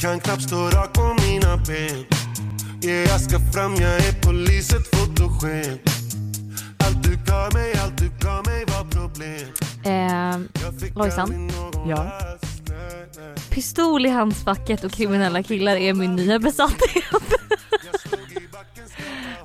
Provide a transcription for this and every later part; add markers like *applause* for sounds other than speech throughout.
Kan knappt stå rak på mina ben Yeah, jag ska fram, jag är poliset fotogen Allt du gav mig, allt du gav mig var problem Eh, Jag fick Lojsan? Ja. pistol i handskfacket och kriminella killar är min nya besatthet.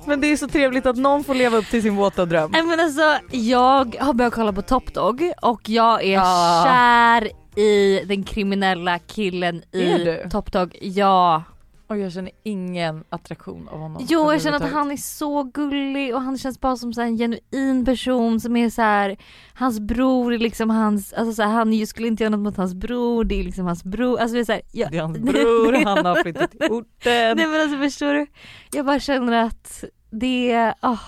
Men det är så trevligt att någon får leva upp till sin våta dröm. Nej men alltså jag har börjat kolla på Top Dog och jag är Ja. kär i den kriminella killen i? Top Dog. Ja. Och jag känner ingen attraktion av honom. Jo jag känner att han är så gullig och han känns bara som så en genuin person som är så här. hans bror är liksom hans, alltså så här, han skulle inte göra något mot hans bror, det är liksom hans bror, alltså det är så här, jag, Det är hans bror, *laughs* han har flyttat till orten. Nej men alltså förstår du? Jag bara känner att det åh,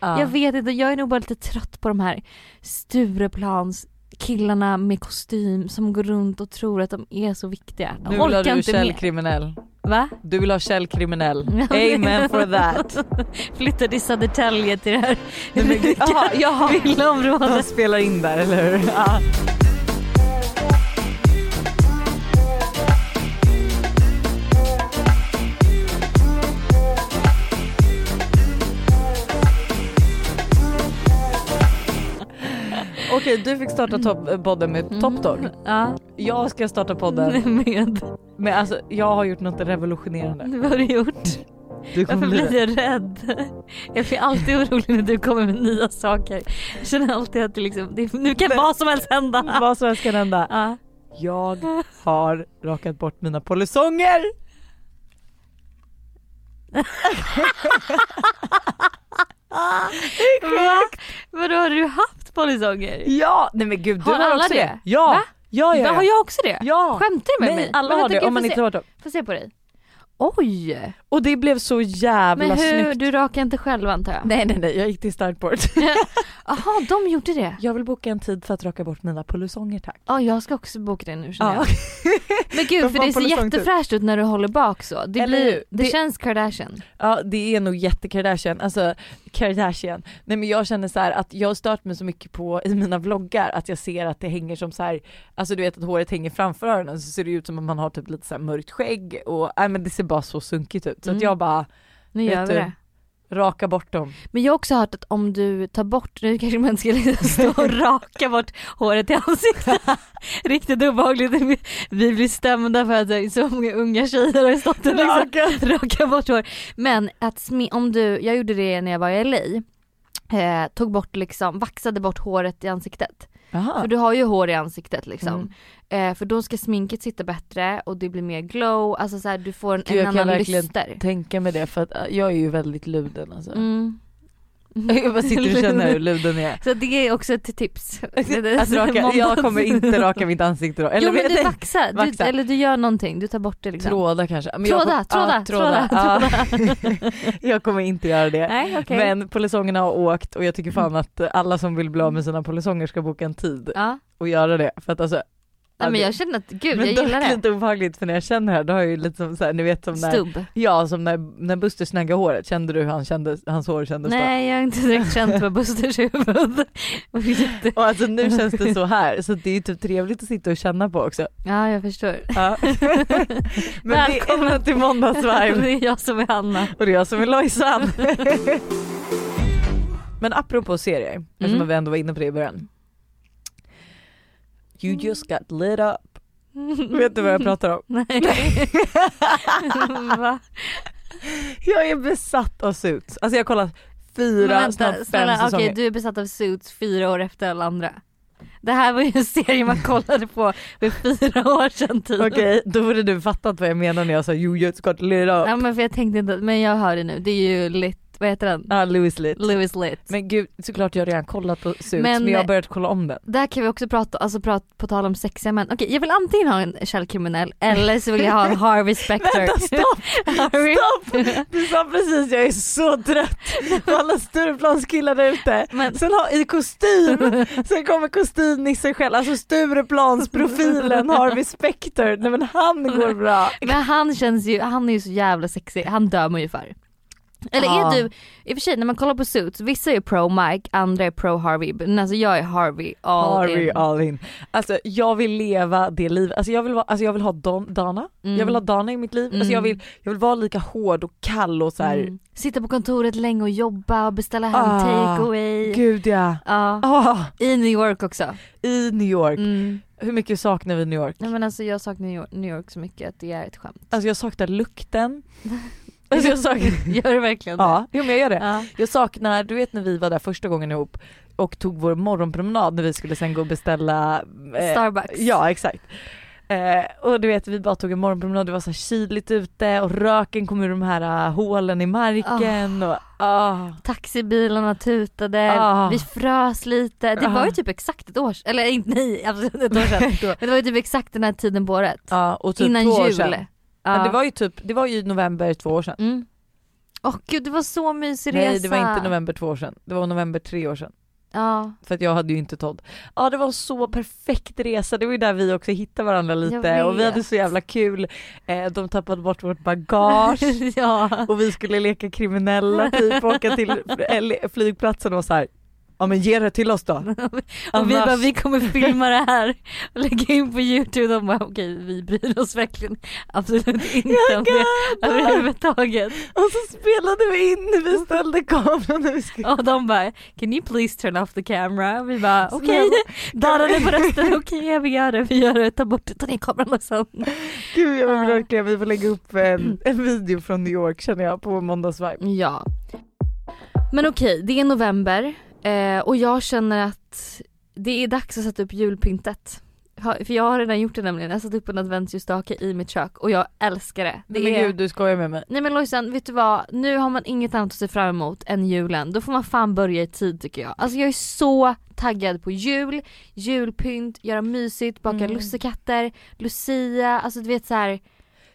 Ja. jag vet inte, jag är nog bara lite trött på de här Stureplans killarna med kostym som går runt och tror att de är så viktiga. Nu vill du källkriminell. Va? Du vill ha källkriminell. Amen for that. *laughs* Flytta till Södertälje till det här Nej, men Jaha, villaområdet. Spelar in där eller hur? Okej du fick starta top- podden med Top Dog. Ja, Jag ska starta podden *laughs* med. med, alltså jag har gjort något revolutionerande. *laughs* Vad har du gjort? Du Varför bli blir jag rädd? Jag blir alltid orolig när du kommer med nya saker. Jag känner alltid att det liksom, det, nu kan vad som helst hända. vad som helst kan hända. Ja. Jag har rakat bort mina polisonger! *laughs* Va? Vadå har du haft polisonger? Ja! Nej men gud du Har har, alla också det? det. Ja! Va? Ja, ja, ja. har jag också det? Ja! Skämtar du med Nej mig? alla har det om man inte har dem. Får se på dig. Oj! Och det blev så jävla Men hur, snyggt. du rakar inte själv antar jag? Nej nej nej jag gick till Startport. *laughs* *laughs* Jaha, de gjorde det? jag vill boka en tid för att raka bort mina polisonger tack. Ja jag ska också boka det nu känner Ja. jag. *laughs* Men gud De för det ser jättefräscht ut när du håller bak så. Det, Eller blir, det, Det- känns Kardashian. ja det är nog jätte Kardashian, alltså Kardashian. Nej men jag känner så här att jag har stört mig så mycket på i mina vloggar att jag ser att det hänger som så här, alltså du vet att håret hänger framför öronen så ser det ut som att man har typ lite så mörkt skägg och nej men det ser bara så sunkigt ut så Mm. att jag bara Nu gör vi du? det. raka bort dem. Men jag har också hört att om du tar bort, nu kanske man ska *laughs* stå och raka bort håret i ansiktet. *laughs* Riktigt obehagligt. Vi- blir stämda för att så många unga tjejer har stått och liksom raka bort hår. Men att om du, jag gjorde det när jag var i LA. Eh, tog bort liksom, vaxade bort håret i ansiktet. Jaha. För du har ju hår i ansiktet liksom. Mm. Eh, för då ska sminket sitta bättre och det blir mer glow, alltså så här, du får en, Gud, jag en kan annan verkligen lyster. tänka mig det för att äh, jag är ju väldigt luden alltså. Mm. Vad sitter du och känner hur luden är? Så det är också ett tips. Att raka, jag kommer inte *laughs* raka mitt ansikte då. Eller jo men du jag- vaxar, vaxa. Eller du gör någonting, du tar bort det liksom. Tråda kanske. Men Tråda, jag tråda, ja, tråda, Ja. *laughs* jag kommer inte göra det. Nej okej. Men polisongerna har åkt och jag tycker fan att alla som vill bli av med sina polisonger ska boka en tid Ja. och göra det. För att alltså, Nej, men det- jag känner att, gud men jag gillar det. lite obehagligt för när jag känner det här då har jag ju lite som så här, ni vet som när, Stubb. ja som när, när Buster snaggade håret, kände du hur han kände, hans hår kändes då? Nej jag har inte direkt känt på *laughs* Busters huvud. Och alltså nu känns det så här så det är ju typ trevligt att sitta och känna på också. ja jag förstår. Ja. *laughs* Men välkomna till måndagsvibe det är jag som är Hanna. och det är jag som är Lojsan. *laughs* Men apropå serier, eftersom Mm. vi ändå var inne på det i början. You just got lit up. *laughs* Vet du vad jag pratar om? Nej. *laughs* Va? Jag är besatt av Suits. Alltså jag har kollat fyra, Men snart vänta, fem snälla, säsonger. okej du är besatt av Suits fyra år efter alla andra. Det här var ju en serie man kollade på för fyra år sedan typ. Okej, då borde du fattat vad jag menar när jag sa you just got lit up. Ja men för jag tänkte inte, men jag hör det nu, det är ju lit, vad heter den? Ja, Louis lit. Lewis Lit. Men gud, såklart jag har redan kollat på Suits men, Men- jag har börjat kolla om den. Där kan vi också prata, alltså prata på tal om sexiga män. Okej jag vill antingen ha en källkriminell eller så vill jag ha en *laughs* Harvey Specter. Vänta stopp! *laughs* Stopp! Du sa precis jag är så trött på alla Stureplanskillar där ute. Men, Sen har i kostym, sen kommer kostymnisse själv, alltså Stureplansprofilen *laughs* Harvey Specter, nej men han går bra. men han känns ju, han är ju så jävla sexig, han dör man ju för. Eller är du, i och för sig när man kollar på Suits, vissa är pro Mike, andra är pro Harvey, men alltså jag är Harvey all Harvey in. all in. Alltså jag vill leva det livet, alltså jag vill, vara, alltså jag vill ha Don, Dana, Mm. jag vill ha Dana i mitt liv, alltså jag, Mm. vill, jag vill vara lika hård och kall och så här. Mm. Sitta på kontoret länge och jobba och beställa hem Ah, take away. gud ja. Ja. Ah, I New York också. I New York, Mm. hur mycket saknar vi New York? Nej men alltså jag saknar New York, New York så mycket att det är ett skämt. Alltså jag saknar lukten. *laughs* *laughs* Alltså jag saknar, Gör du verkligen det? ja, jo, men jag gör det. Ja. Jag saknar, du vet när vi var där första gången ihop och tog vår morgonpromenad när vi skulle sen gå och beställa eh, Starbucks. Ja exakt. Eh, och du vet vi bara tog en morgonpromenad, det var så kyligt ute och röken kom ur de här uh, hålen i marken och ah. Taxibilarna tutade, Ah. vi frös lite. Det var ju typ exakt ett år sedan, eller inte nej absolut ett år sedan. *laughs* Men det var ju typ exakt den här tiden på året. ja och typ Innan jul. sedan. Men det var ju typ, det var ju november två år sedan. Mm. Åh gud det var så mysig resa. Nej det var inte november två år sedan, det var november tre år sedan. Ja. För att jag hade ju inte Todd. Ja det var så perfekt resa, det var ju där vi också hittade varandra lite och vi hade så jävla kul. Eh, de tappade bort vårt bagage. *laughs* ja. och vi skulle leka kriminella typ åka till *laughs* flygplatsen och så här. Ja men ge det till oss då. *laughs* Och vi bara vi kommer filma det här *laughs* och lägga in på youtube och de bara okej vi bryr oss verkligen absolut *laughs* inte om det överhuvudtaget. Och så spelade vi in när vi ställde kameran när vi skulle Och de bara can you please turn off the camera? Vi bara okej, darrade på rösten, okej jag vill göra det, vi gör det, ta bort, ta ner kameran och sen. Gud jag vill verkligen, vi får lägga upp en, en video från New York känner jag på måndagsvibe. Ja. Men okej, det är november eh, och jag känner att det är dags att sätta upp julpyntet. För jag har redan gjort det nämligen, jag har satt upp en adventsljusstake i mitt kök och jag älskar det. det men är... gud du skojar med mig. Nej men Lojsan, vet du vad? Nu har man inget annat att se fram emot än julen. Då får man fan börja i tid tycker jag. Alltså jag är så taggad på jul, julpynt, göra mysigt, baka Mm. lussekatter, lucia, alltså du vet så här.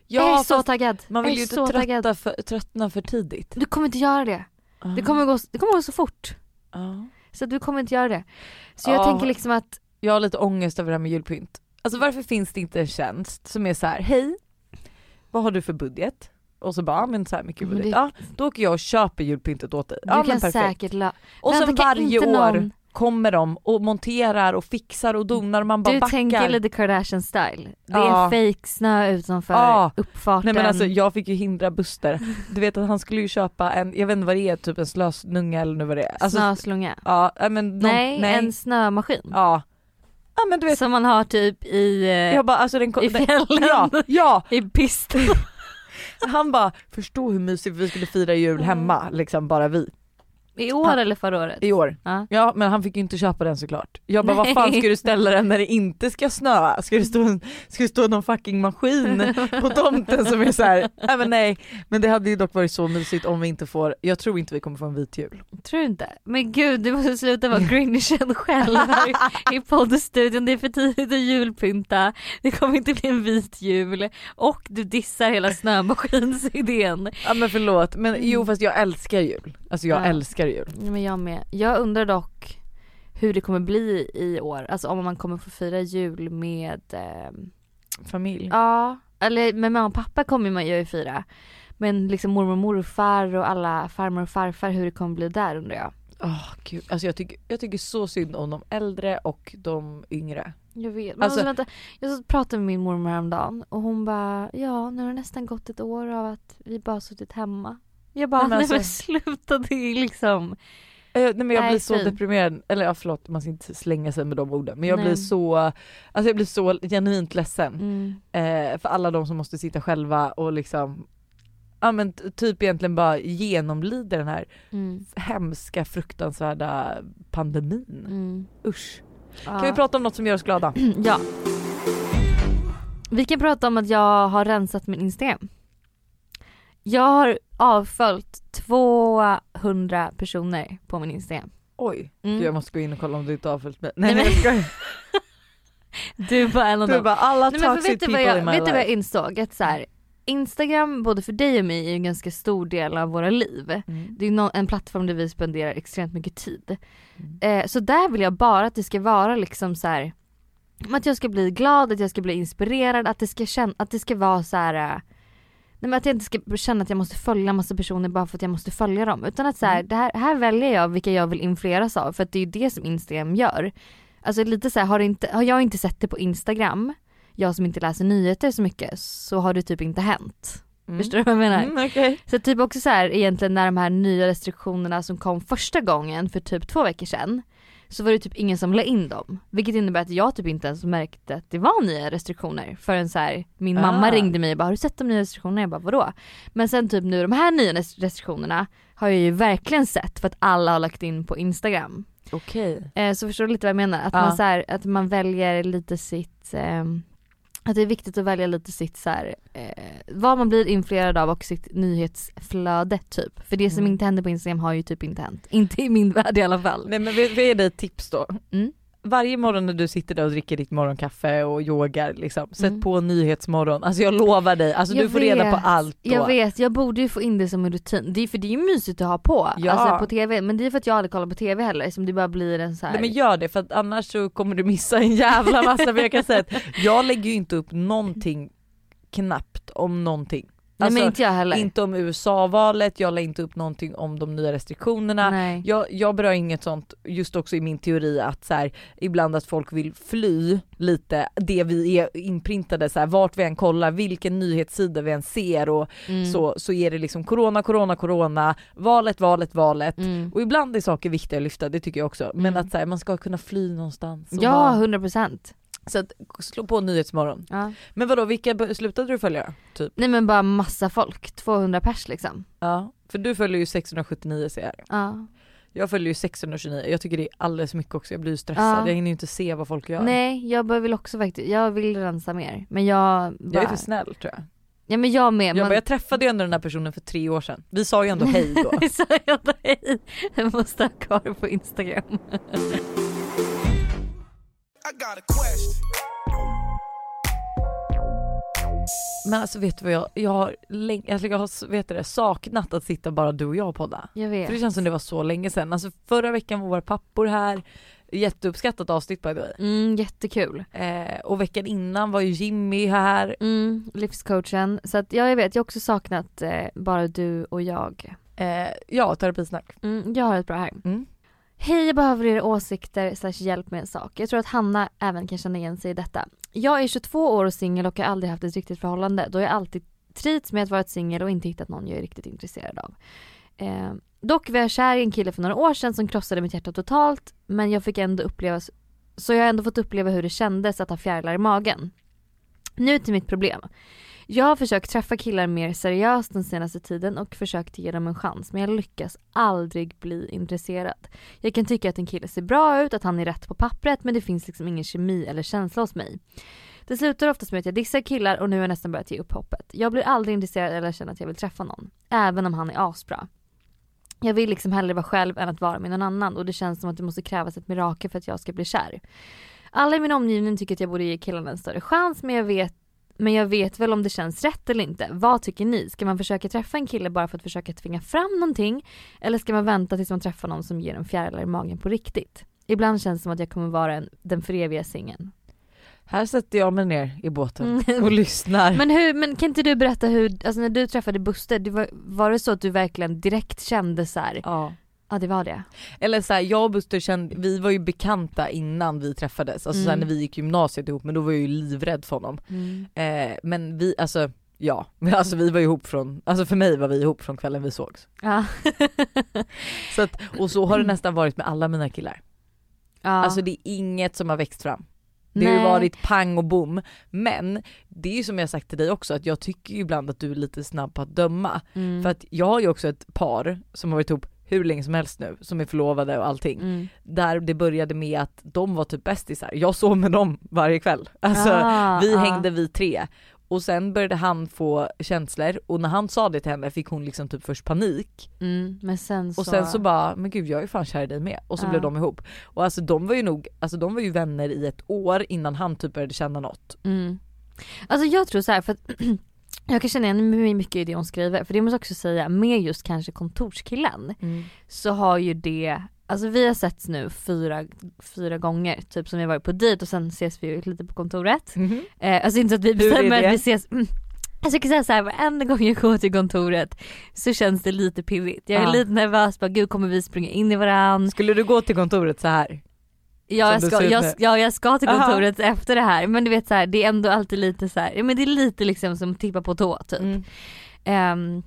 jag Ja är så taggad. man jag vill ju inte trötta för, tröttna för tidigt. Du kommer inte göra det. Det kommer gå, det kommer gå så fort. Ja. Så du kommer inte göra det. Så jag Ja. tänker liksom att, Jag har lite ångest över det här med julpynt. Alltså varför finns det inte en tjänst som är så här: hej, vad har du för budget? Och så bara, men så här mycket Men budget. det- Ja, då åker jag och köper julpyntet åt dig. du Ja men kan perfekt. säkert la- Och sen varje år någon- kommer de och monterar och fixar och donar och man bara Du backar. tänker lite Kardashian style. Det Ja. är fake snö utanför Ja. uppfarten. Nej men alltså jag fick ju hindra Buster. Du vet att han skulle ju köpa en, jag vet inte vad det är, typ en slösnunga eller nu vad det är. Alltså, Snöslunga. ja, men någon, nej, nej. en snömaskin. Ja. Ja men du vet, Som man har typ i, eh, jag bara alltså den, i den fjällen, Ja, ja! *laughs* i pisten. *laughs* Han bara, förstå hur mysigt vi skulle fira jul hemma, liksom bara vi. I år Han- eller förra året? I år. Ja. Ja men han fick ju inte köpa den såklart. Jag bara vad fan ska du ställa den när det inte ska snöa? Ska det stå, ska det stå någon fucking maskin *laughs* på tomten som är så här. nej men nej. Men det hade ju dock varit så mysigt om vi inte får, jag tror inte vi kommer få en vit jul. Tror du inte? Men gud du måste sluta vara grinchen själv här i- i poddstudion. Det är för tidigt att julpynta. Det kommer inte bli en vit jul. Och du dissar hela snömaskinsidén. Ja men förlåt men jo fast jag älskar jul. Alltså jag Ja. älskar jul. Ja, men jag med. Jag undrar dock hur det kommer bli i år. Alltså om man kommer få fira jul med ehm, Familj. Ja, eller med mamma och pappa kommer man ju fira. Men liksom mormor och morfar och alla farmor och farfar hur det kommer bli där undrar jag. Åh gud, alltså jag tycker, jag tycker så synd om de äldre och de yngre. Jag vet. Men Alltså- alltså, vänta, jag pratade med min mormor häromdagen och hon bara ja nu har det nästan gått ett år av att vi bara suttit hemma. Jag bara Nej, men nej men alltså- sluta det är liksom. Eh, nej men jag Nej, blir så fy. deprimerad, eller ja, förlåt man ska inte slänga sig med de orden men jag Nej. blir så, alltså jag blir så genuint ledsen. Mm. Eh, för alla de som måste sitta själva och liksom Ja men typ egentligen bara genomlider den här Mm. hemska fruktansvärda pandemin. Mm. Usch. Ja. Kan vi prata om något som gör oss glada? *clears throat* Ja. Vi kan prata om att jag har rensat min Instagram. Jag har avföljt 200 personer på min Instagram. Oj, Mm. Gud, jag måste gå in och kolla om du inte har följt med. Nej, Nej, nej men- skojar. *laughs* Du var en av Du dem. bara alla Nej, toxic vet du people jag, in my vet du vad jag life. insåg? Att så här, Instagram både för dig och mig är en ganska stor del av våra liv. Mm. Det är en plattform där vi spenderar extremt mycket tid. Mm. Eh, så där vill jag bara att det ska vara liksom så här. Att jag ska bli glad, att jag ska bli inspirerad, att det ska, känna, att det ska vara så här. Nej men att jag inte ska känna att jag måste följa massa personer bara för att jag måste följa dem. Utan att så här, Mm. det här, här väljer jag vilka jag vill influeras av för att det är ju det som Instagram gör. Alltså lite så här, har, inte, har jag inte sett det på Instagram, jag som inte läser nyheter så mycket, så har det typ inte hänt. Mm. Förstår du vad jag menar? Mm, okej. Så typ också så här egentligen när de här nya restriktionerna som kom första gången för typ två veckor sedan så var det typ ingen som la in dem. Vilket innebär att jag typ inte ens märkte att det var nya restriktioner förrän så här, min mamma Ah. ringde mig och bara har du sett de nya restriktionerna? Jag bara vadå? Men sen typ nu de här nya res- restriktionerna har jag ju verkligen sett för att alla har lagt in på Instagram. Okej. Eh, så förstår du lite vad jag menar? Att, Ja. man, så här, att man väljer lite sitt ehm, att det är viktigt att välja lite sitt så här, eh, vad man blir influerad av och sitt nyhetsflöde typ. För det som Mm. inte händer på Instagram har ju typ inte hänt. *laughs* Inte i min värld i alla fall. Nej men vad är det ett tips då? Mm. Varje morgon när du sitter där och dricker ditt morgonkaffe och yogar liksom, sätt Mm. på Nyhetsmorgon. Alltså jag lovar dig, alltså Jag du får reda på vet, allt då. Jag vet, jag borde ju få in det som en rutin. Det är för det är ju mysigt att ha på, Ja. alltså på TV. Men det är för att jag aldrig kollar på TV heller som det bara blir en så här. Nej, men gör det för att annars så kommer du missa en jävla massa. för jag kan säga att jag lägger ju inte upp någonting knappt om någonting. Nej Alltså, men inte jag heller. inte om USA-valet, jag la inte upp någonting om de nya restriktionerna. Nej. Jag, jag berör inget sånt, just också i min teori att så här, ibland att folk vill fly lite det vi är inprintade, så här, vart vi än kollar, vilken nyhetssida vi än ser och Mm. så, så är det liksom corona, corona, corona, valet, valet, valet. Mm. Och ibland är saker viktiga att lyfta, det tycker jag också. Men Mm. att så här, man ska kunna fly någonstans. Ja, 100 procent. Så att, slå på Nyhetsmorgon. Ja. Men vadå, vilka slutade du följa? Typ? Nej men bara massa folk, 200 pers liksom. Ja. För du följer ju 679 ser jag. Ja. Jag följer ju 629, jag tycker det är alldeles mycket också, jag blir ju stressad, Ja. jag hinner ju inte se vad folk gör. Nej jag vill också faktiskt, jag vill rensa mer. Men jag bara, Jag är för snäll tror jag. Ja men jag med. Jag, man- bara, jag träffade ju ändå den här personen för tre år sedan. Vi sa ju ändå hej då. Så jag bara, hej, jag måste ha kvar på Instagram. *laughs* I got a question. Men alltså vet du vad jag, jag har, länge, alltså jag har vet du det, saknat att sitta bara du och jag och podda. Jag vet. För det känns som det var så länge sedan. Alltså förra veckan var våra pappor här, jätteuppskattat avsnitt by the way. Mm, jättekul. Eh, och veckan innan var ju Jimmy här. Mm, livscoachen. Så att ja, jag vet, jag har också saknat eh, bara du och jag. Eh, ja, terapisnack. Mm, jag har ett bra här. Mm. Hej, jag behöver era åsikter slash hjälp med en sak. Jag tror att Hanna även kan känna igen sig i detta. Jag är 22 år och singel och har aldrig haft ett riktigt förhållande då jag alltid trivts med att vara singel och inte hittat någon jag är riktigt intresserad av. Eh, dock var jag kär i en kille för några år sedan som krossade mitt hjärta totalt men jag fick ändå uppleva så jag har ändå fått uppleva hur det kändes att ha fjärilar i magen. Nu till mitt problem. Jag har försökt träffa killar mer seriöst den senaste tiden och försökt ge dem en chans men jag lyckas aldrig bli intresserad. Jag kan tycka att en kille ser bra ut, att han är rätt på pappret men det finns liksom ingen kemi eller känsla hos mig. Det slutar oftast med att jag dissar killar och nu har jag nästan börjat ge upp hoppet. Jag blir aldrig intresserad eller känner att jag vill träffa någon. Även om han är asbra. Jag vill liksom hellre vara själv än att vara med någon annan och det känns som att det måste krävas ett mirakel för att jag ska bli kär. Alla i min omgivning tycker att jag borde ge killarna en större chans men jag vet men jag vet väl om det känns rätt eller inte. Vad tycker ni? Ska man försöka träffa en kille bara för att försöka tvinga fram någonting? Eller ska man vänta tills man träffar någon som ger en fjärilar i magen på riktigt? Ibland känns det som att jag kommer vara en, den för eviga singeln. Här sätter jag mig ner i båten Mm. och lyssnar. Men, hur, men kan inte du berätta hur, alltså när du träffade Buster, det var, var det så att du verkligen direkt kände så här, ja. Ja det var det? Eller så här, jag och Buster kände, vi var ju bekanta innan vi träffades, alltså Mm. när vi gick gymnasiet ihop men då var jag ju livrädd för honom. Eh, men vi, alltså ja, *laughs* alltså vi var ihop från, alltså för mig var vi ihop från kvällen vi sågs. Ja. *laughs* Så att, och så har det nästan varit med alla mina killar. ja. Alltså det är inget som har växt fram. Det har ju varit pang och bom. Men det är ju som jag sagt till dig också att jag tycker ju ibland att du är lite snabb på att döma. Mm. För att jag har ju också ett par som har varit ihop hur länge som helst nu, som är förlovade och allting. Mm. Där det började med att de var typ bästisar, jag sov med dem varje kväll. Alltså Ah, vi ah. hängde vi tre. Och sen började han få känslor och när han sa det till henne fick hon liksom typ först panik. Mm. Men sen så... Och sen så bara, men gud jag är fan kär i dig med. Och så Ja. blev de ihop. Och alltså de var ju nog, alltså de var ju vänner i ett år innan han typ började känna något. Mm. Alltså jag tror så här för att *clears throat* jag kan känna igen mig mycket i det hon skriver. För det måste jag också säga, med just kanske kontorskillen så har ju det, alltså vi har setts nu fyra, fyra gånger typ som vi har varit på dejt och sen ses vi lite på kontoret. Mhm. Eh, alltså inte så att vi bestämmer att vi ses, mm, Jag ska säga såhär, varenda gång jag går till kontoret så känns det lite pirrigt. Jag är Ja. lite nervös, bara gud kommer vi springa in i varandra? Skulle du gå till kontoret så här? Ja jag, ska, jag, ja, jag ska till Aha. kontoret efter det här men du vet så här, det är ändå alltid lite så här, men det är lite liksom som tippa på tå typ. Mm. Ehm,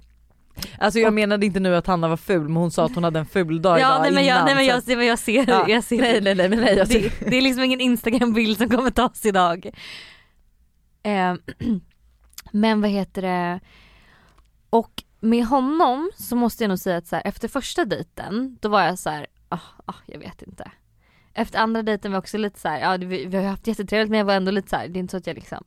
Alltså jag Och- menade inte nu att Hanna var ful men hon sa att hon hade en ful dag *laughs* ja idag nej men, jag, innan, nej, men, jag, ser, Ja. jag ser Nej nej nej men nej jag ser. det, det är liksom ingen instagrambild som kommer tas idag. Ehm, *clears throat* men vad heter det, och med honom så måste jag nog säga att så här, efter första dejten då var jag så här, ah, ah, jag vet inte. Efter andra dejten var jag också lite så här, ja vi, vi har haft jättetrevligt men jag var ändå lite så här, det är inte så att jag liksom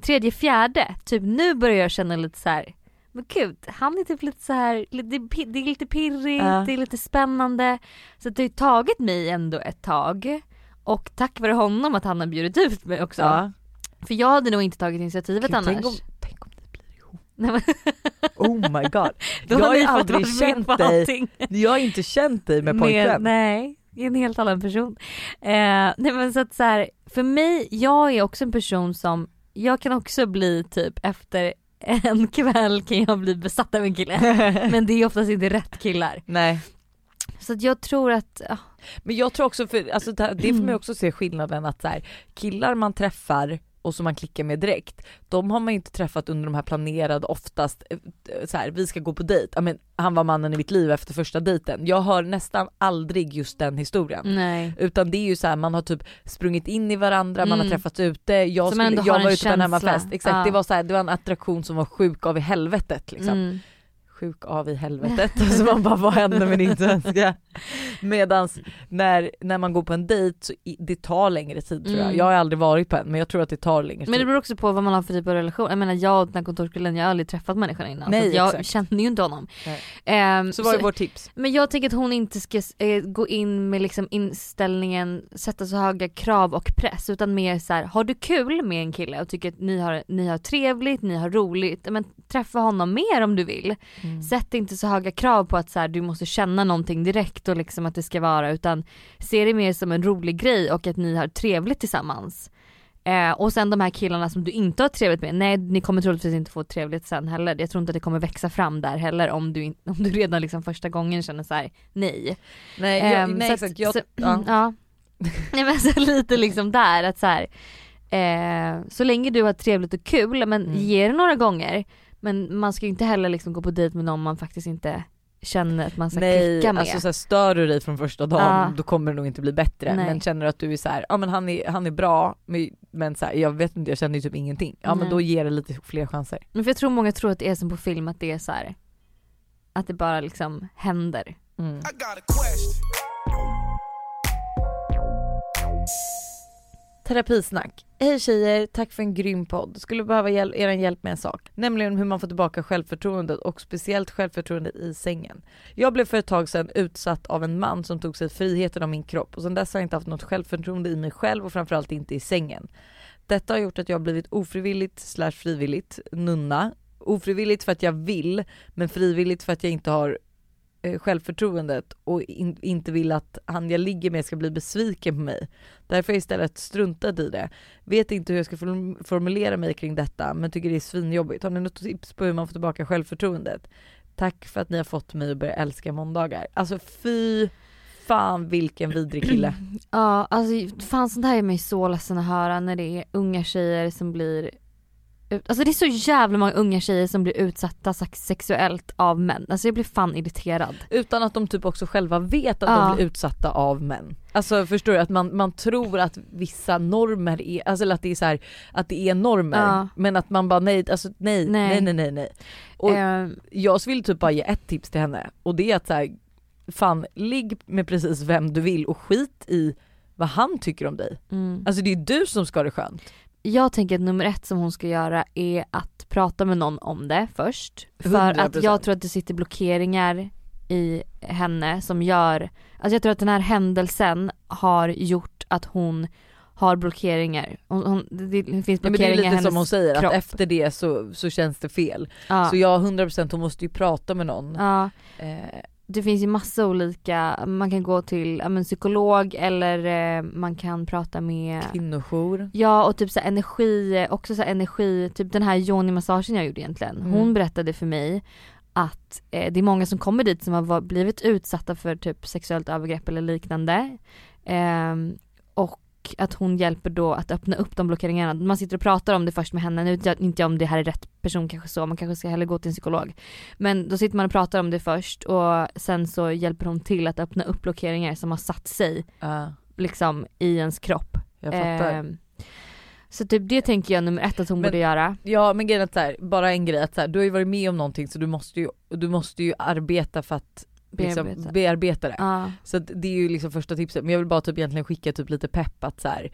Tredje, fjärde, typ nu börjar jag känna lite så här. Men gud, han är typ lite så här, li- det, det är lite pirrigt, Ja. det är lite spännande. Så det har ju tagit mig ändå ett tag. Och tack vare honom att han har bjudit ut mig också. Ja. För jag hade nog inte tagit initiativet Gud, annars. tänk, om, tänk om ni blir ihop. Nej, men, Oh my god. *laughs* jag har ju aldrig känt dig, jag har inte känt dig med pojkvän. nej, en helt annan person. Eh, nej men så att så här, för mig, jag är också en person som, jag kan också bli typ efter en kväll kan jag bli besatt av en kille. *laughs* Men det är oftast inte rätt killar. Nej. Så att jag tror att, ja, Men jag tror också, för, alltså, det får man ju också se skillnaden att så här, killar man träffar och som man klickar med direkt, de har man ju inte träffat under de här planerade oftast, eh, så här, vi ska gå på dejt, ja, men han var mannen i mitt liv efter första dejten. Jag hör nästan aldrig just den historien. nej. Utan det är ju så här, man har typ sprungit in i varandra, man har Mm. träffats ute, jag, skulle, jag var ute på en känsla. hemmafest. Exakt, Ja. det, var så här, det var en attraktion som var sjuk av i helvetet liksom. Mm. Sjuk av i helvetet, *laughs* så man bara vad händer med din svenska? Medans när, när man går på en dejt så i, det tar längre tid tror jag. Mm. Jag har aldrig varit på en men jag tror att det tar längre tid. Men det beror också på vad man har för typ av relation. Jag menar jag och den här kontorskillen, jag har aldrig träffat människan innan. Nej, så jag exakt. känner ju inte honom. Ehm, så var det vårt tips. Men jag tänker att hon inte ska eh, gå in med liksom inställningen, sätta så höga krav och press utan mer så här: har du kul med en kille och tycker att ni har, ni har trevligt, ni har roligt, men träffa honom mer om du vill. Mm. Sätt inte så höga krav på att så här, du måste känna någonting direkt och liksom att det ska vara utan se det mer som en rolig grej och att ni har trevligt tillsammans. Eh, och sen de här killarna som du inte har trevligt med, nej ni kommer troligtvis inte få trevligt sen heller. Jag tror inte att det kommer växa fram där heller om du, in, om du redan liksom första gången känner så här: nej. Nej, jag, Ehm, nej så exakt, att- jag, så, ja. ja. Nej men så lite liksom där att så här, eh, så länge du har trevligt och kul, men Mm. ge det några gånger. Men man ska ju inte heller liksom gå på dejt med någon man faktiskt inte känner att man ska Nej, klicka med. alltså så här, stör du dig från första dagen Ja. då kommer det nog inte bli bättre. Nej. Men känner du att du är så här, ja men han är, han är bra men, men så här, jag vet inte jag känner ju typ ingenting. Ja men Nej. då ger det lite fler chanser. Men för jag tror många tror att det är som på film, att det är så här, att det bara liksom händer. Mm. Terapisnack. Hej tjejer, tack för en grym podd. Skulle behöva hjäl- er hjälp med en sak. Nämligen hur man får tillbaka självförtroendet och speciellt självförtroendet i sängen. Jag blev för ett tag sedan utsatt av en man som tog sig friheten av min kropp och sedan dess har jag inte haft något självförtroende i mig själv och framförallt inte i sängen. Detta har gjort att jag har blivit ofrivilligt slash frivilligt nunna. Ofrivilligt för att jag vill men frivilligt för att jag inte har eh, självförtroendet och in, inte vill att han jag ligger med ska bli besviken på mig. Därför har jag istället struntat i det. Vet inte hur jag ska form- formulera mig kring detta men tycker det är svinjobbigt. Har ni något tips på hur man får tillbaka självförtroendet? Tack för att ni har fått mig att börja älska måndagar. Alltså fy fan vilken vidrig kille. *clears throat* Ja, alltså fan sånt här är mig så ledsen att höra när det är unga tjejer som blir ut- Alltså det är så jävla många unga tjejer som blir utsatta sex- sexuellt av män. Alltså jag blir fan irriterad. Utan att de typ också själva vet att Ja. de blir utsatta av män. Alltså förstår du? Att man, man tror att vissa normer är, alltså att det är så här, att det är normer. Ja. Men att man bara nej, alltså nej, nej, Nej. nej, nej. Och Eh, jag vill typ bara ge ett tips till henne och det är att så här, fan ligg med precis vem du vill och skit i vad han tycker om dig. mm. Alltså det är du som ska ha det skönt. Jag tänker att nummer ett som hon ska göra är att prata med någon om det först. För att 100%. jag tror att det sitter blockeringar i henne som gör, alltså jag tror att den här händelsen har gjort att hon har blockeringar. Hon, hon, det, finns Ja, men det är blockeringar i lite som hon säger kropp. att efter det så, så känns det fel. ja. Så jag 100% hon måste ju prata med någon. ja. Eh, det finns ju massa olika, man kan gå till men, psykolog eller eh, man kan prata med Kvinnojour. Ja och typ så här energi, också så här energi, typ den här yoni-massagen jag gjorde egentligen. Hon Mm. berättade för mig att eh, det är många som kommer dit som har blivit utsatta för typ sexuellt övergrepp eller liknande. Ehm, och att hon hjälper då att öppna upp de blockeringarna. Man sitter och pratar om det först med henne, nu vet jag inte om det här är rätt person kanske så, man kanske ska hellre gå till en psykolog. Men då sitter man och pratar om det först och sen så hjälper hon till att öppna upp blockeringar som har satt sig Ja, liksom i ens kropp. jag fattar. Ehm, så typ det tänker jag nummer ett att hon Men- borde göra. Ja men grejen är att så här, bara en grej att så här, du har ju varit med om någonting så du måste ju, du måste ju arbeta för att liksom, Bearbeta. bearbeta det. Ja. Så att det är ju liksom första tipset, men jag vill bara typ egentligen skicka typ lite pepp att så här.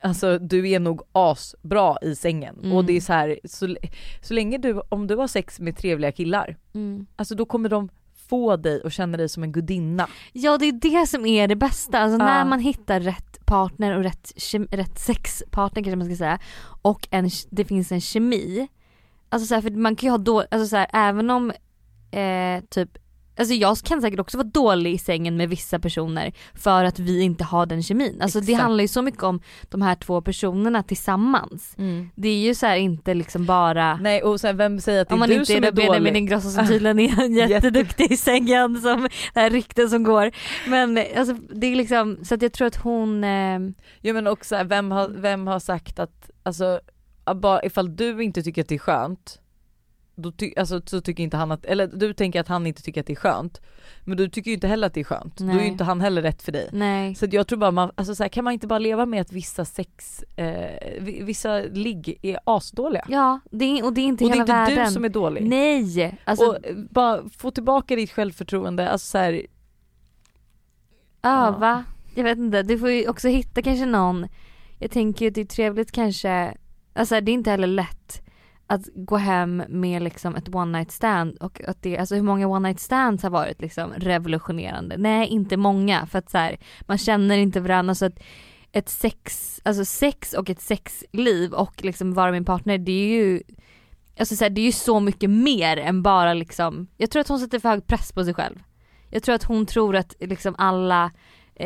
Alltså du är nog asbra i sängen Mm. och det är så här, så, så länge du, om du har sex med trevliga killar, Mm. alltså då kommer de få dig och känna dig som en gudinna. ja det är det som är det bästa, alltså Ja. när man hittar rätt partner och rätt, rätt sexpartner kanske man ska säga och en, det finns en kemi. Alltså så här, för man kan ju ha då, alltså så här, även om eh, typ Alltså jag kan säkert också vara dålig i sängen med vissa personer för att vi inte har den kemin. Alltså det Exakt. handlar ju så mycket om de här två personerna tillsammans. Det är ju så här inte liksom bara Nej och sen vem säger att det Om är man du inte som är är då Benjamin dålig? Ingrosso som tydligen är *laughs* jätteduktig i sängen som det här rykten som går. Men alltså det är liksom så att jag tror att hon, eh, Ja men också vem har, vem har sagt att, alltså bara ifall du inte tycker att det är skönt, då ty, alltså, så tycker inte han att, eller du tänker att han inte tycker att det är skönt, men du tycker ju inte heller att det är skönt, då är Nej. ju inte han heller rätt för dig. nej. Så jag tror bara man, alltså så här, kan man inte bara leva med att vissa sex, eh, vi- vissa ligg är asdåliga? Ja, det är, och det är inte och det är hela inte världen. du som är dålig. Nej! Alltså och eh, bara få tillbaka ditt självförtroende, alltså så här, öva. Jag vet inte, du får ju också hitta kanske någon, jag tänker ju att det är trevligt kanske, alltså det är inte heller lätt att gå hem med liksom ett one night stand och att det, alltså hur många one night stands har varit liksom revolutionerande? Nej inte många för att så här, man känner inte varandra så att ett sex, alltså sex och ett sexliv och liksom vara min partner det är ju Alltså så här, det är ju så mycket mer än bara liksom, jag tror att hon sätter för hög press på sig själv. Jag tror att hon tror att liksom alla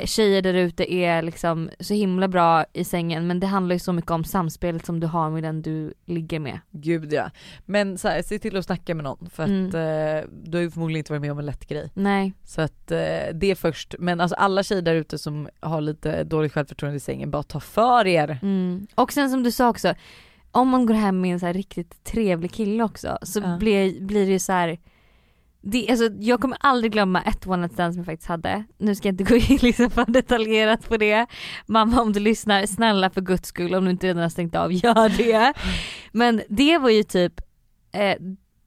tjejer där ute är liksom så himla bra i sängen men det handlar ju så mycket om samspelet som du har med den du ligger med. gud ja. Men så här, se till att snacka med någon för att Mm. eh, du har ju förmodligen inte varit med om en lätt grej. Nej. Så att eh, det är först, men alltså alla tjejer där ute som har lite dåligt självförtroende i sängen, bara ta för er. Mm. Och sen som du sa också, om man går hem med en så riktigt trevlig kille också så Ja. blir, blir det ju så här. Det, alltså, jag kommer aldrig glömma ett one night stand som jag faktiskt hade. Nu ska jag inte gå in *laughs* liksom för detaljerat på det. Mamma om du lyssnar, snälla för guds skull om du inte redan har stängt av, gör det. Men det var ju typ eh,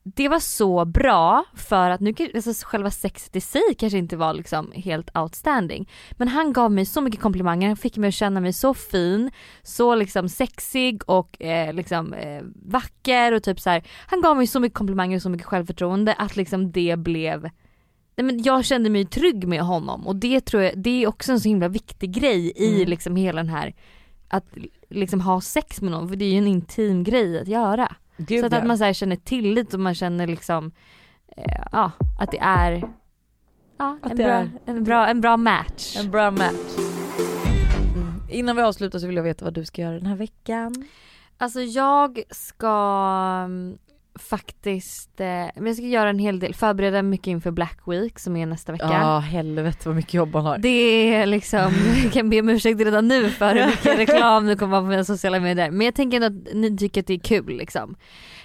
det var så bra för att nu alltså själva sexet i sig kanske inte var liksom helt outstanding. Men han gav mig så mycket komplimanger, han fick mig att känna mig så fin, så liksom sexig och eh, liksom eh, vacker och typ så här. Han gav mig så mycket komplimanger och så mycket självförtroende att liksom det blev Nej, men jag kände mig trygg med honom och det tror jag, det är också en så himla viktig grej i Mm. liksom hela den här att liksom ha sex med någon för det är ju en intim grej att göra. Gud, så att, ja. att man så här känner tillit och man känner liksom eh, ja, att det är ja, Att en, bra, är- en, bra, en bra match. En bra match. Mm. Innan vi avslutar så vill jag veta vad du ska göra den här veckan. Alltså jag ska faktiskt, eh, men jag ska göra en hel del, förbereda mycket inför Black Week som är nästa vecka. Ja helvete vad mycket jobb man har. Det är liksom, *laughs* jag kan be om ursäkt redan nu för hur mycket *laughs* reklam det kommer vara på mina sociala medier. Men jag tänker ändå att ni tycker att det är kul liksom.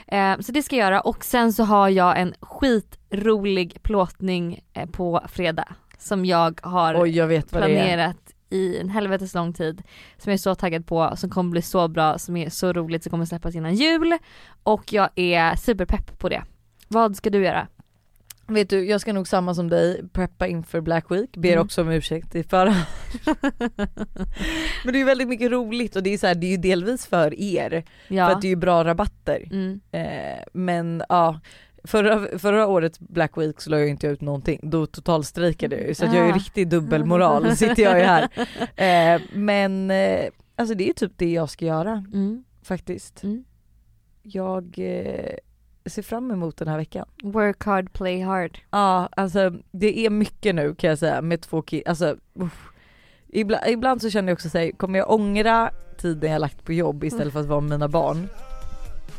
Eh, så det ska jag göra och sen så har jag en skitrolig plåtning eh, på fredag. Som jag har Oj jag planerat i en helvetes lång tid. Som jag är så taggad på, som kommer bli så bra, som är så roligt, som kommer släppas innan jul. Och jag är superpepp på det. Vad ska du göra? Vet du jag ska nog samma som dig preppa inför Black Week, ber Mm. också om ursäkt i förhand. Men det är väldigt mycket roligt och det är så här, det är ju delvis för er, Ja. för att det är ju bra rabatter. mm. Eh, men ja, förra, förra årets Black Week så la jag inte ut någonting, då totalstrejkade jag ju så att jag är ju ah. riktig dubbelmoral, sitter jag ju här. Eh, men eh, alltså det är typ det jag ska göra mm. faktiskt. Mm. Jag eh, ser fram emot den här veckan. Work hard, play hard. Ja, ah, alltså det är mycket nu kan jag säga med två kids, alltså uff. Ibland, ibland så känner jag också såhär, kommer jag ångra tiden jag lagt på jobb istället mm. för att vara med mina barn?